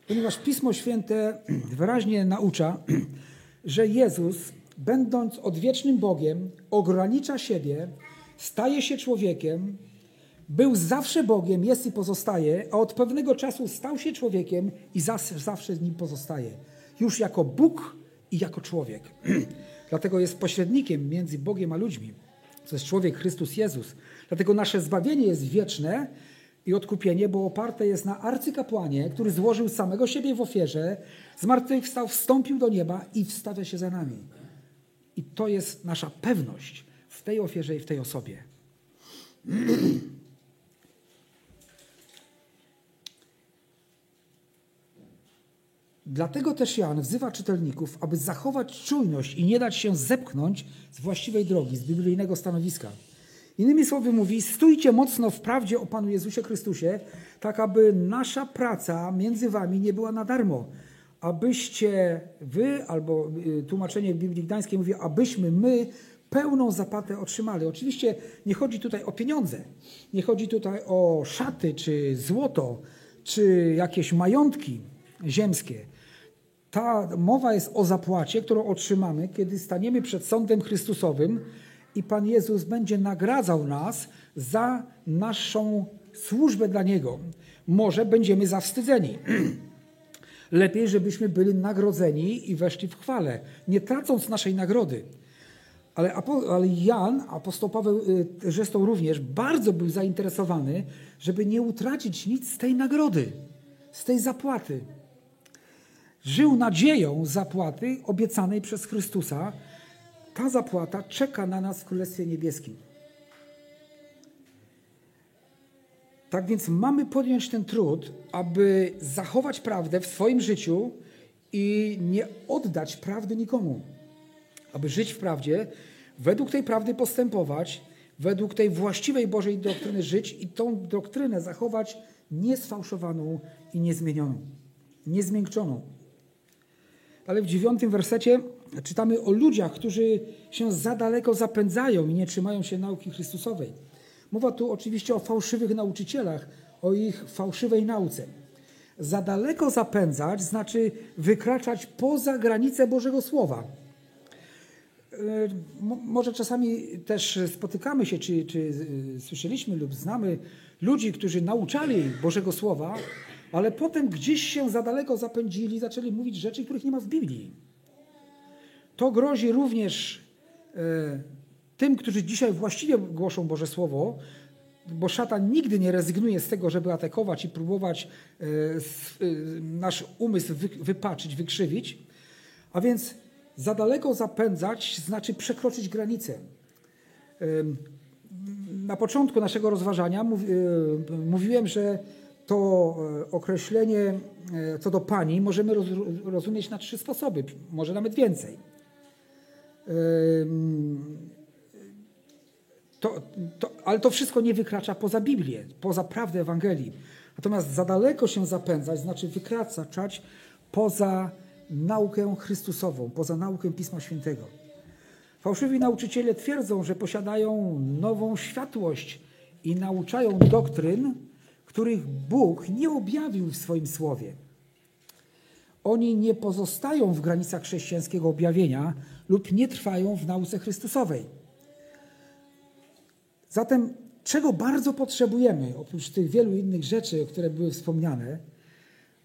Ponieważ Pismo Święte wyraźnie naucza, że Jezus, będąc odwiecznym Bogiem, ogranicza siebie, staje się człowiekiem, był zawsze Bogiem, jest i pozostaje, a od pewnego czasu stał się człowiekiem i zawsze, z nim pozostaje. Już jako Bóg i jako człowiek. Dlatego jest pośrednikiem między Bogiem a ludźmi. To jest człowiek Chrystus Jezus. Dlatego nasze zbawienie jest wieczne i odkupienie, bo oparte jest na arcykapłanie, który złożył samego siebie w ofierze, zmartwychwstał, wstąpił do nieba i wstawia się za nami. I to jest nasza pewność w tej ofierze i w tej osobie. Dlatego też Jan wzywa czytelników, aby zachować czujność i nie dać się zepchnąć z właściwej drogi, z biblijnego stanowiska. Innymi słowy mówi, stójcie mocno w prawdzie o Panu Jezusie Chrystusie, tak aby nasza praca między wami nie była na darmo. Abyście wy, albo y, tłumaczenie Biblii Gdańskiej mówi, abyśmy my pełną zapłatę otrzymali. Oczywiście nie chodzi tutaj o pieniądze, nie chodzi tutaj o szaty, czy złoto, czy jakieś majątki ziemskie. Ta mowa jest o zapłacie, którą otrzymamy, kiedy staniemy przed sądem Chrystusowym i Pan Jezus będzie nagradzał nas za naszą służbę dla Niego. Może będziemy zawstydzeni. Lepiej, żebyśmy byli nagrodzeni i weszli w chwale, nie tracąc naszej nagrody. Ale, ale Jan, apostoł Paweł zresztą y, również, bardzo był zainteresowany, żeby nie utracić nic z tej nagrody, z tej zapłaty żył nadzieją zapłaty obiecanej przez Chrystusa, ta zapłata czeka na nas w Królestwie Niebieskim. Tak więc mamy podjąć ten trud, aby zachować prawdę w swoim życiu i nie oddać prawdy nikomu. Aby żyć w prawdzie, według tej prawdy postępować, według tej właściwej Bożej doktryny żyć i tą doktrynę zachować niesfałszowaną i niezmienioną, niezmiękczoną. Ale w dziewiątym wersecie czytamy o ludziach, którzy się za daleko zapędzają i nie trzymają się nauki Chrystusowej. Mowa tu oczywiście o fałszywych nauczycielach, o ich fałszywej nauce. Za daleko zapędzać znaczy wykraczać poza granice Bożego Słowa. E, może czasami też spotykamy się, czy, czy e, słyszeliśmy lub znamy ludzi, którzy nauczali Bożego Słowa, ale potem gdzieś się za daleko zapędzili, zaczęli mówić rzeczy, których nie ma w Biblii. To grozi również e, tym, którzy dzisiaj właściwie głoszą Boże Słowo, bo szatan nigdy nie rezygnuje z tego, żeby atakować i próbować e, e, nasz umysł wy, wypaczyć, wykrzywić. A więc za daleko zapędzać znaczy przekroczyć granicę. Na początku naszego rozważania mówi, mówiłem, że to e, określenie e, co do pani możemy rozumieć na trzy sposoby, może nawet więcej. To, to, ale to wszystko nie wykracza poza Biblię, poza prawdę Ewangelii. Natomiast za daleko się zapędzać znaczy wykraczać poza naukę Chrystusową, poza naukę Pisma Świętego. Fałszywi nauczyciele twierdzą, że posiadają nową światłość i nauczają doktryn, których Bóg nie objawił w swoim słowie. Oni nie pozostają w granicach chrześcijańskiego objawienia lub nie trwają w nauce Chrystusowej. Zatem, czego bardzo potrzebujemy, oprócz tych wielu innych rzeczy, które były wspomniane,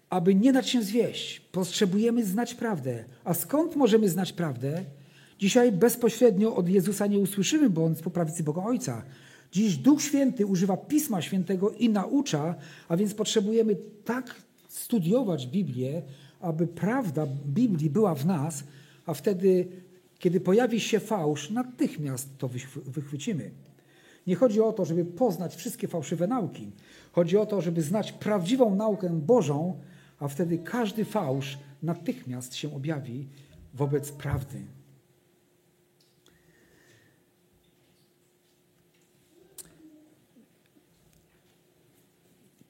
aby nie dać się zwieść, potrzebujemy znać prawdę. A skąd możemy znać prawdę? Dzisiaj bezpośrednio od Jezusa nie usłyszymy, bo On jest po prawicy Boga Ojca. Dziś Duch Święty używa Pisma Świętego i naucza, a więc potrzebujemy tak studiować Biblię, aby prawda Biblii była w nas, a wtedy, kiedy pojawi się fałsz, natychmiast to wychwycimy. Nie chodzi o to, żeby poznać wszystkie fałszywe nauki. Chodzi o to, żeby znać prawdziwą naukę Bożą, a wtedy każdy fałsz natychmiast się objawi wobec prawdy.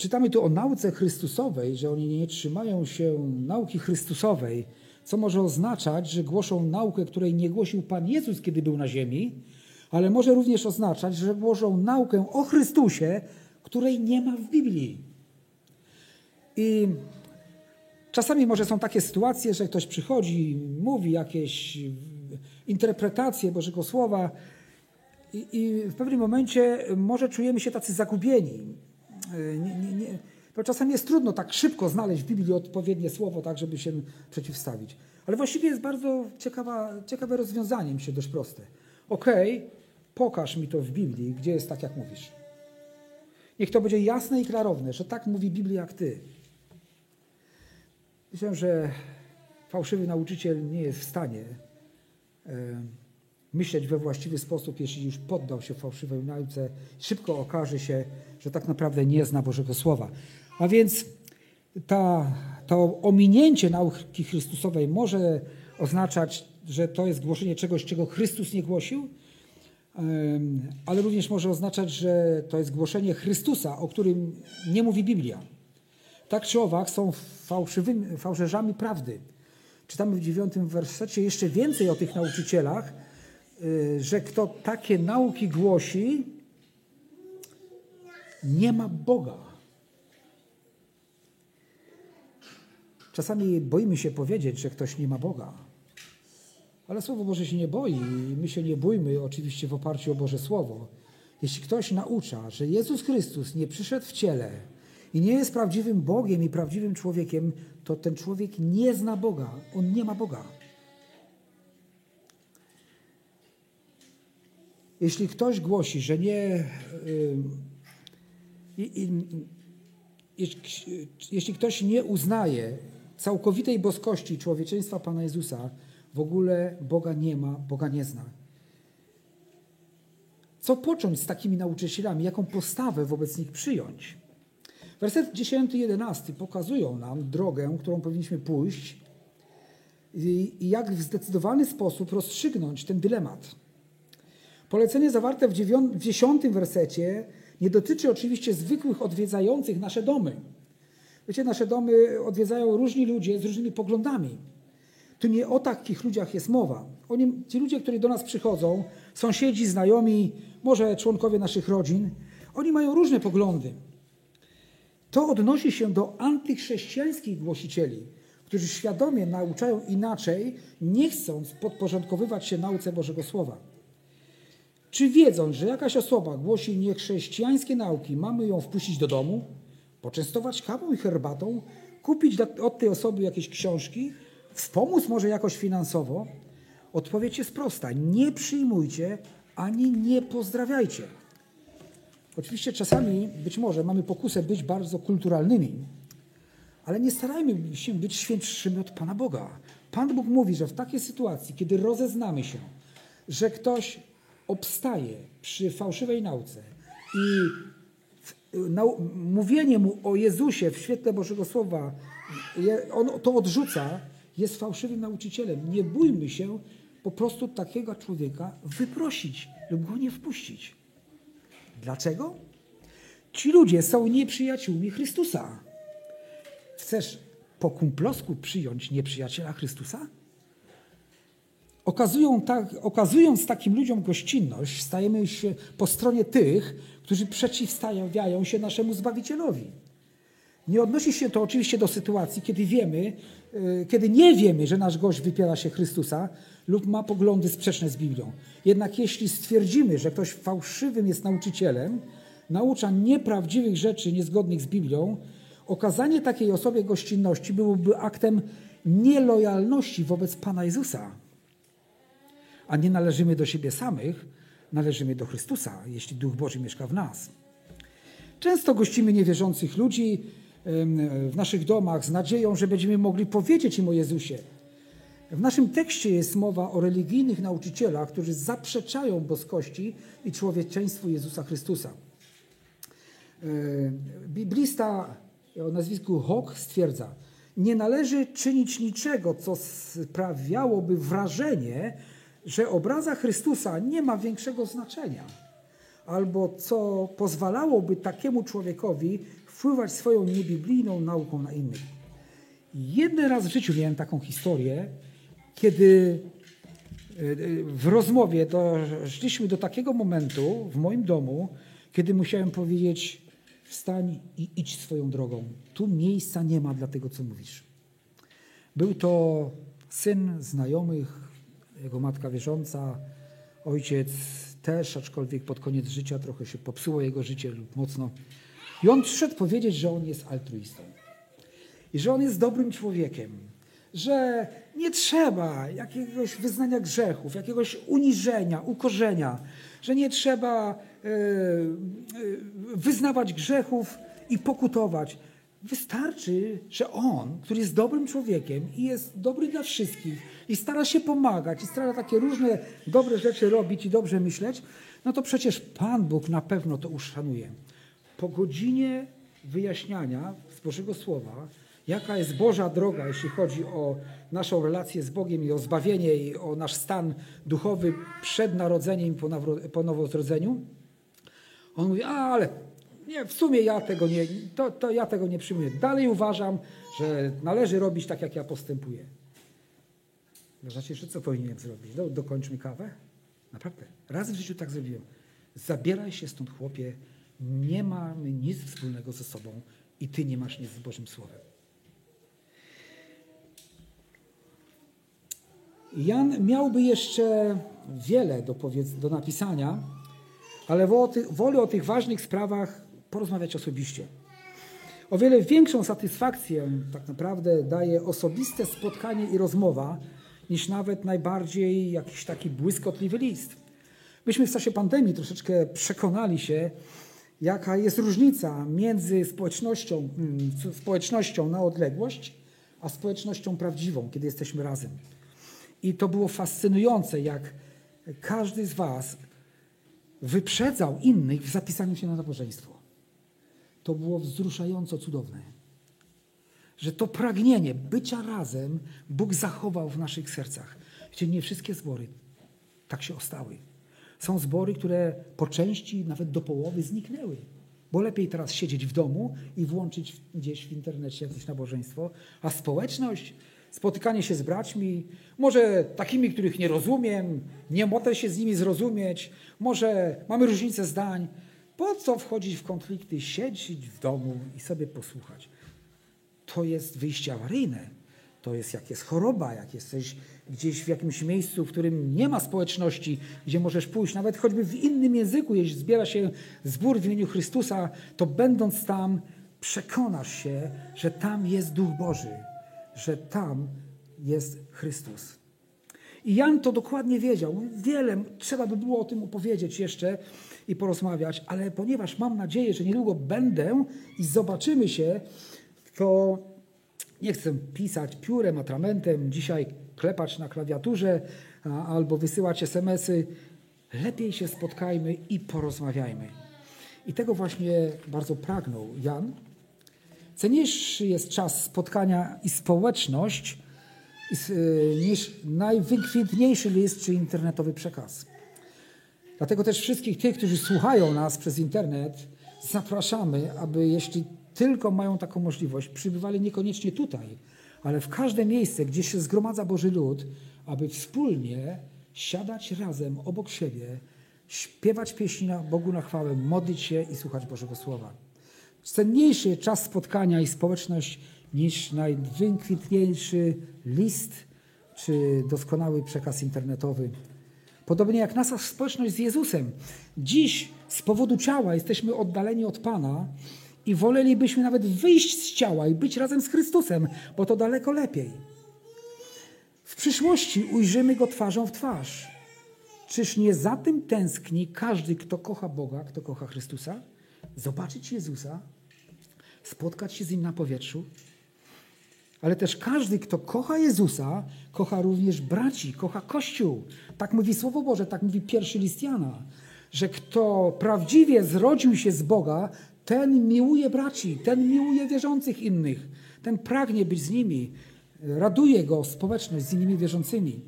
Czytamy tu o nauce Chrystusowej, że oni nie trzymają się nauki Chrystusowej, co może oznaczać, że głoszą naukę, której nie głosił Pan Jezus, kiedy był na ziemi, ale może również oznaczać, że głoszą naukę o Chrystusie, której nie ma w Biblii. I czasami może są takie sytuacje, że ktoś przychodzi, mówi jakieś interpretacje Bożego Słowa i, i w pewnym momencie może czujemy się tacy zagubieni nie, nie, nie, bo czasami jest trudno tak szybko znaleźć w Biblii odpowiednie słowo, tak żeby się przeciwstawić. Ale właściwie jest bardzo ciekawa, ciekawe rozwiązanie, mi się dość proste. Okej, okay, pokaż mi to w Biblii, gdzie jest tak, jak mówisz. Niech to będzie jasne i klarowne, że tak mówi Biblia jak ty. Myślę, że fałszywy nauczyciel nie jest w stanie myśleć we właściwy sposób, jeśli już poddał się fałszywej nauce, szybko okaże się, że tak naprawdę nie zna Bożego Słowa. A więc ta, to ominięcie nauki Chrystusowej może oznaczać, że to jest głoszenie czegoś, czego Chrystus nie głosił, ale również może oznaczać, że to jest głoszenie Chrystusa, o którym nie mówi Biblia. Tak czy owak są fałszywymi, fałszerzami prawdy. Czytamy w dziewiątym wersecie jeszcze więcej o tych nauczycielach, że kto takie nauki głosi, nie ma Boga. Czasami boimy się powiedzieć, że ktoś nie ma Boga. Ale Słowo Boże się nie boi i my się nie bójmy oczywiście w oparciu o Boże Słowo. Jeśli ktoś naucza, że Jezus Chrystus nie przyszedł w ciele i nie jest prawdziwym Bogiem i prawdziwym człowiekiem, to ten człowiek nie zna Boga. On nie ma Boga. Jeśli ktoś głosi, że nie. jeśli ktoś nie uznaje całkowitej boskości człowieczeństwa Pana Jezusa, w ogóle Boga nie ma, Boga nie zna. Co począć z takimi nauczycielami? Jaką postawę wobec nich przyjąć? Werset 10 i 11 pokazują nam drogę, którą powinniśmy pójść i jak w zdecydowany sposób rozstrzygnąć ten dylemat. Polecenie zawarte w, dziesiątym wersecie nie dotyczy oczywiście zwykłych odwiedzających nasze domy. Wiecie, nasze domy odwiedzają różni ludzie z różnymi poglądami. Tu nie o takich ludziach jest mowa. Oni, ci ludzie, którzy do nas przychodzą, sąsiedzi, znajomi, może członkowie naszych rodzin, oni mają różne poglądy. To odnosi się do antychrześcijańskich głosicieli, którzy świadomie nauczają inaczej, nie chcąc podporządkowywać się nauce Bożego Słowa. Czy wiedząc, że jakaś osoba głosi niechrześcijańskie nauki, mamy ją wpuścić do domu, poczęstować kawą i herbatą, kupić od tej osoby jakieś książki, wspomóc może jakoś finansowo? Odpowiedź jest prosta. Nie przyjmujcie ani nie pozdrawiajcie. Oczywiście czasami, być może, mamy pokusę być bardzo kulturalnymi, ale nie starajmy się być świętszymi od Pana Boga. Pan Bóg mówi, że w takiej sytuacji, kiedy rozeznamy się, że ktoś obstaje przy fałszywej nauce i mówienie mu o Jezusie w świetle Bożego Słowa, on to odrzuca, jest fałszywym nauczycielem. Nie bójmy się po prostu takiego człowieka wyprosić lub go nie wpuścić. Dlaczego? Ci ludzie są nieprzyjaciółmi Chrystusa. Chcesz po kumplosku przyjąć nieprzyjaciela Chrystusa? Okazują tak, okazując takim ludziom gościnność, stajemy się po stronie tych, którzy przeciwstawiają się naszemu Zbawicielowi. Nie odnosi się to oczywiście do sytuacji, kiedy wiemy, y, kiedy nie wiemy, że nasz gość wypiera się Chrystusa lub ma poglądy sprzeczne z Biblią. Jednak jeśli stwierdzimy, że ktoś fałszywym jest nauczycielem, naucza nieprawdziwych rzeczy niezgodnych z Biblią, okazanie takiej osobie gościnności byłoby aktem nielojalności wobec Pana Jezusa. A nie należymy do siebie samych, należymy do Chrystusa, jeśli Duch Boży mieszka w nas. Często gościmy niewierzących ludzi w naszych domach z nadzieją, że będziemy mogli powiedzieć im o Jezusie. W naszym tekście jest mowa o religijnych nauczycielach, którzy zaprzeczają boskości i człowieczeństwu Jezusa Chrystusa. Biblista o nazwisku Hock stwierdza, nie należy czynić niczego, co sprawiałoby wrażenie, że obraza Chrystusa nie ma większego znaczenia, albo co pozwalałoby takiemu człowiekowi wpływać swoją niebiblijną nauką na innych. Jeden raz w życiu miałem taką historię, kiedy e, w rozmowie doszliśmy do takiego momentu w moim domu, kiedy musiałem powiedzieć: Wstań i idź swoją drogą. Tu miejsca nie ma dla tego, co mówisz. Był to syn znajomych, jego matka wierząca, ojciec też, aczkolwiek pod koniec życia trochę się popsuło jego życie lub mocno. I on przyszedł powiedzieć, że on jest altruistą i że on jest dobrym człowiekiem, że nie trzeba jakiegoś wyznania grzechów, jakiegoś uniżenia, ukorzenia, że nie trzeba e, e, wyznawać grzechów i pokutować. Wystarczy, że on, który jest dobrym człowiekiem i jest dobry dla wszystkich i stara się pomagać i stara takie różne dobre rzeczy robić i dobrze myśleć, no to przecież Pan Bóg na pewno to uszanuje. Po godzinie wyjaśniania z Bożego Słowa, jaka jest Boża droga, jeśli chodzi o naszą relację z Bogiem i o zbawienie i o nasz stan duchowy przed narodzeniem i po, po nowozrodzeniu, on mówi, a, ale nie, w sumie ja tego nie, to, to ja tego nie przyjmuję. Dalej uważam, że należy robić tak, jak ja postępuję. Że co powinienem zrobić? Do, dokończ mi kawę? Naprawdę. Raz w życiu tak zrobiłem. Zabieraj się stąd, chłopie. Nie mamy nic wspólnego ze sobą i ty nie masz nic z Bożym Słowem. Jan miałby jeszcze wiele do, powiedz, do napisania, ale wolę o tych ważnych sprawach porozmawiać osobiście. O wiele większą satysfakcję tak naprawdę daje osobiste spotkanie i rozmowa, niż nawet najbardziej jakiś taki błyskotliwy list. Myśmy w czasie pandemii troszeczkę przekonali się, jaka jest różnica między społecznością, mm, społecznością na odległość, a społecznością prawdziwą, kiedy jesteśmy razem. I to było fascynujące, jak każdy z Was wyprzedzał innych w zapisaniu się na nabożeństwo. To było wzruszająco cudowne. Że to pragnienie bycia razem Bóg zachował w naszych sercach. Wiecie, nie wszystkie zbory tak się ostały. Są zbory, które po części, nawet do połowy zniknęły. Bo lepiej teraz siedzieć w domu i włączyć gdzieś w internecie jakieś nabożeństwo, a społeczność spotykanie się z braćmi, może takimi, których nie rozumiem, nie mogę się z nimi zrozumieć, może mamy różnice zdań. Po co wchodzić w konflikty? Siedzieć w domu i sobie posłuchać. To jest wyjście awaryjne. To jest jak jest choroba, jak jesteś gdzieś w jakimś miejscu, w którym nie ma społeczności, gdzie możesz pójść, nawet choćby w innym języku, jeśli zbiera się zbór w imieniu Chrystusa, to będąc tam, przekonasz się, że tam jest Duch Boży że tam jest Chrystus. I Jan to dokładnie wiedział. Wiele trzeba by było o tym opowiedzieć jeszcze i porozmawiać, ale ponieważ mam nadzieję, że niedługo będę i zobaczymy się, to nie chcę pisać piórem, atramentem, dzisiaj klepać na klawiaturze albo wysyłać SMS-y. Lepiej się spotkajmy i porozmawiajmy. I tego właśnie bardzo pragnął Jan. Cenniejszy jest czas spotkania i społeczność y, niż najwykwintniejszy list czy internetowy przekaz. Dlatego też wszystkich tych, którzy słuchają nas przez internet, zapraszamy, aby jeśli tylko mają taką możliwość, przybywali niekoniecznie tutaj, ale w każde miejsce, gdzie się zgromadza Boży lud, aby wspólnie siadać razem obok siebie, śpiewać pieśni na Bogu na chwałę, modlić się i słuchać Bożego Słowa. Cenniejszy czas spotkania i społeczność niż najwykwintniejszy list czy doskonały przekaz internetowy. Podobnie jak nasza społeczność z Jezusem. Dziś z powodu ciała jesteśmy oddaleni od Pana i wolelibyśmy nawet wyjść z ciała i być razem z Chrystusem, bo to daleko lepiej. W przyszłości ujrzymy Go twarzą w twarz. Czyż nie za tym tęskni każdy, kto kocha Boga, kto kocha Chrystusa? Zobaczyć Jezusa, spotkać się z Nim na powietrzu? Ale też każdy, kto kocha Jezusa, kocha również braci, kocha Kościół. Tak mówi Słowo Boże, tak mówi pierwszy list Jana, że kto prawdziwie zrodził się z Boga, ten miłuje braci, ten miłuje wierzących innych, ten pragnie być z nimi, raduje go społeczność z innymi wierzącymi.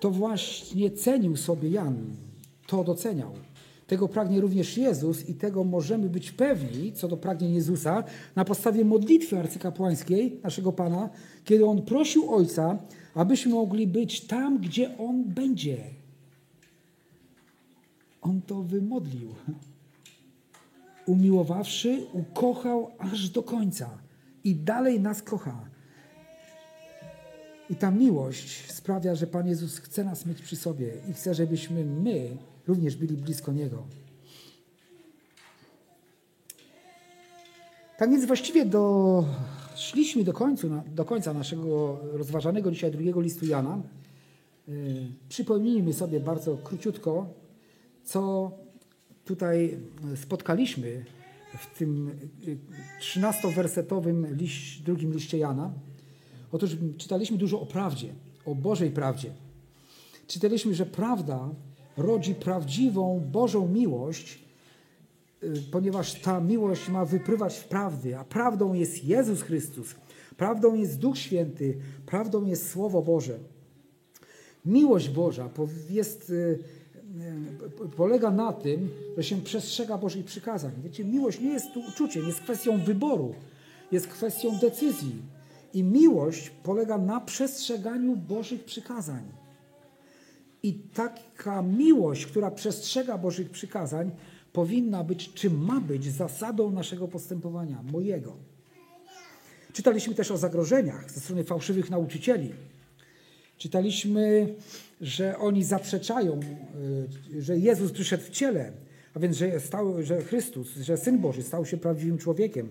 To właśnie cenił sobie Jan, to doceniał. Tego pragnie również Jezus i tego możemy być pewni, co do pragnień Jezusa, na podstawie modlitwy arcykapłańskiej naszego Pana, kiedy On prosił Ojca, abyśmy mogli być tam, gdzie On będzie. On to wymodlił. Umiłowawszy, ukochał aż do końca i dalej nas kocha. I ta miłość sprawia, że Pan Jezus chce nas mieć przy sobie i chce, żebyśmy my również byli blisko Niego. Tak więc właściwie doszliśmy do, końcu, do końca naszego rozważanego dzisiaj drugiego listu Jana. Przypomnijmy sobie bardzo króciutko, co tutaj spotkaliśmy w tym 13-wersetowym liść, drugim liście Jana. Otóż czytaliśmy dużo o prawdzie, o Bożej prawdzie. Czytaliśmy, że prawda rodzi prawdziwą Bożą miłość, ponieważ ta miłość ma wypływać w prawdy, a prawdą jest Jezus Chrystus, prawdą jest Duch Święty, prawdą jest Słowo Boże. Miłość Boża jest, polega na tym, że się przestrzega Bożych przykazań. Wiecie, miłość nie jest tu uczuciem, jest kwestią wyboru, jest kwestią decyzji. I miłość polega na przestrzeganiu Bożych przykazań. I taka miłość, która przestrzega Bożych przykazań, powinna być, czy ma być zasadą naszego postępowania, mojego. Czytaliśmy też o zagrożeniach ze strony fałszywych nauczycieli. Czytaliśmy, że oni zaprzeczają, y, że Jezus przyszedł w ciele, a więc, że, stał, że Chrystus, że Syn Boży stał się prawdziwym człowiekiem.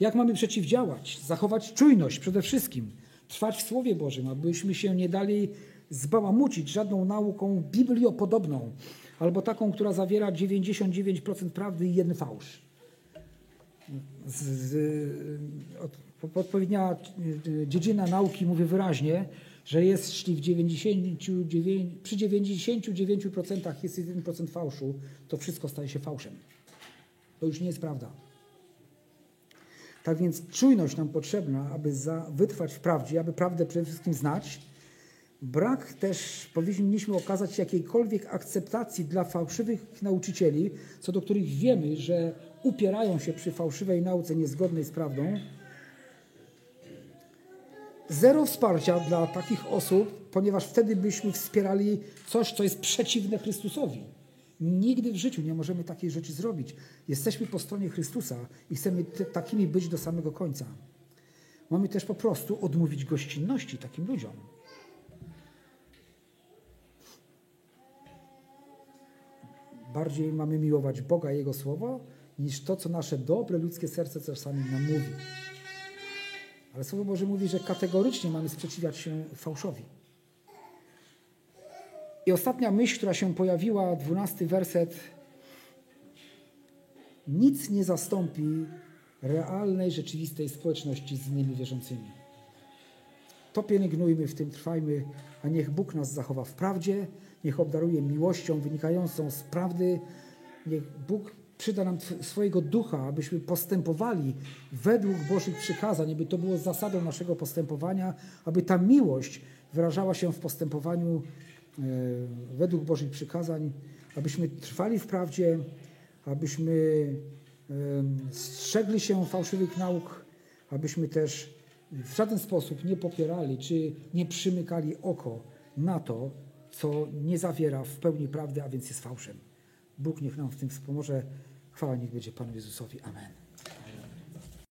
Jak mamy przeciwdziałać? Zachować czujność przede wszystkim, trwać w Słowie Bożym, abyśmy się nie dali zbałamucić żadną nauką bibliopodobną, albo taką, która zawiera 99% prawdy i jeden fałsz. Z, z, odpowiednia dziedzina nauki mówi wyraźnie, że jeśli w 99, przy 99% jest 1% fałszu, to wszystko staje się fałszem. To już nie jest prawda. Tak więc czujność nam potrzebna, aby za, wytrwać w prawdzie, aby prawdę przede wszystkim znać. Brak też powinniśmy okazać jakiejkolwiek akceptacji dla fałszywych nauczycieli, co do których wiemy, że upierają się przy fałszywej nauce niezgodnej z prawdą. Zero wsparcia dla takich osób, ponieważ wtedy byśmy wspierali coś, co jest przeciwne Chrystusowi. Nigdy w życiu nie możemy takiej rzeczy zrobić. Jesteśmy po stronie Chrystusa i chcemy takimi być do samego końca. Mamy też po prostu odmówić gościnności takim ludziom. Bardziej mamy miłować Boga i Jego Słowo, niż to, co nasze dobre ludzkie serce czasami nam mówi. Ale Słowo Boże mówi, że kategorycznie mamy sprzeciwiać się fałszowi. I ostatnia myśl, która się pojawiła, dwunasty werset. Nic nie zastąpi realnej, rzeczywistej społeczności z innymi wierzącymi. To pielęgnujmy, w tym trwajmy, a niech Bóg nas zachowa w prawdzie, niech obdaruje miłością wynikającą z prawdy, niech Bóg przyda nam swojego ducha, abyśmy postępowali według Bożych przykazań, aby to było zasadą naszego postępowania, aby ta miłość wyrażała się w postępowaniu e, według Bożych przykazań, abyśmy trwali w prawdzie, abyśmy strzegli się fałszywych nauk, abyśmy też w żaden sposób nie popierali czy nie przymykali oko na to, co nie zawiera w pełni prawdy, a więc jest fałszem. Bóg niech nam w tym wspomoże. Chwała niech będzie Panu Jezusowi. Amen.